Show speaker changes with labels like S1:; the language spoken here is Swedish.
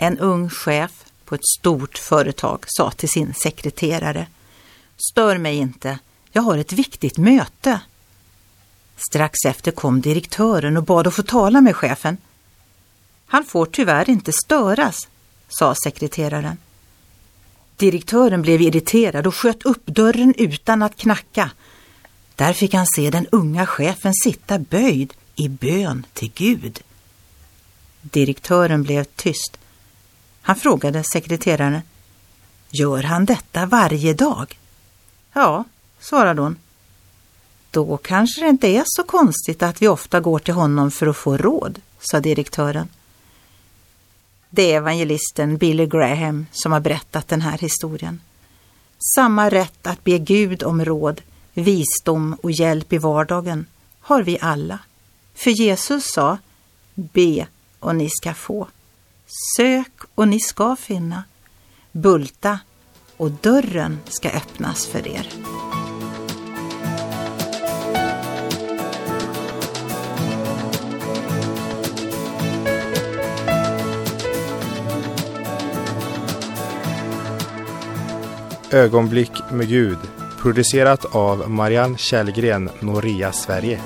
S1: En ung chef på ett stort företag sa till sin sekreterare Stör mig inte, jag har ett viktigt möte. Strax efter kom direktören och bad att få tala med chefen. Han får tyvärr inte störas, sa sekreteraren. Direktören blev irriterad och sköt upp dörren utan att knacka. Där fick han se den unga chefen sitta böjd i bön till Gud. Direktören blev tyst. Han frågade sekreteraren. Gör han detta varje dag? Ja, svarade hon. Då kanske det inte är så konstigt att vi ofta går till honom för att få råd, sa direktören. Det är evangelisten Billy Graham som har berättat den här historien. Samma rätt att be Gud om råd, visdom och hjälp i vardagen har vi alla. För Jesus sa, be och ni ska få. Sök och ni ska finna. Bulta och dörren ska öppnas för er.
S2: Ögonblick med Gud producerat av Marianne Källgren, Noria Sverige.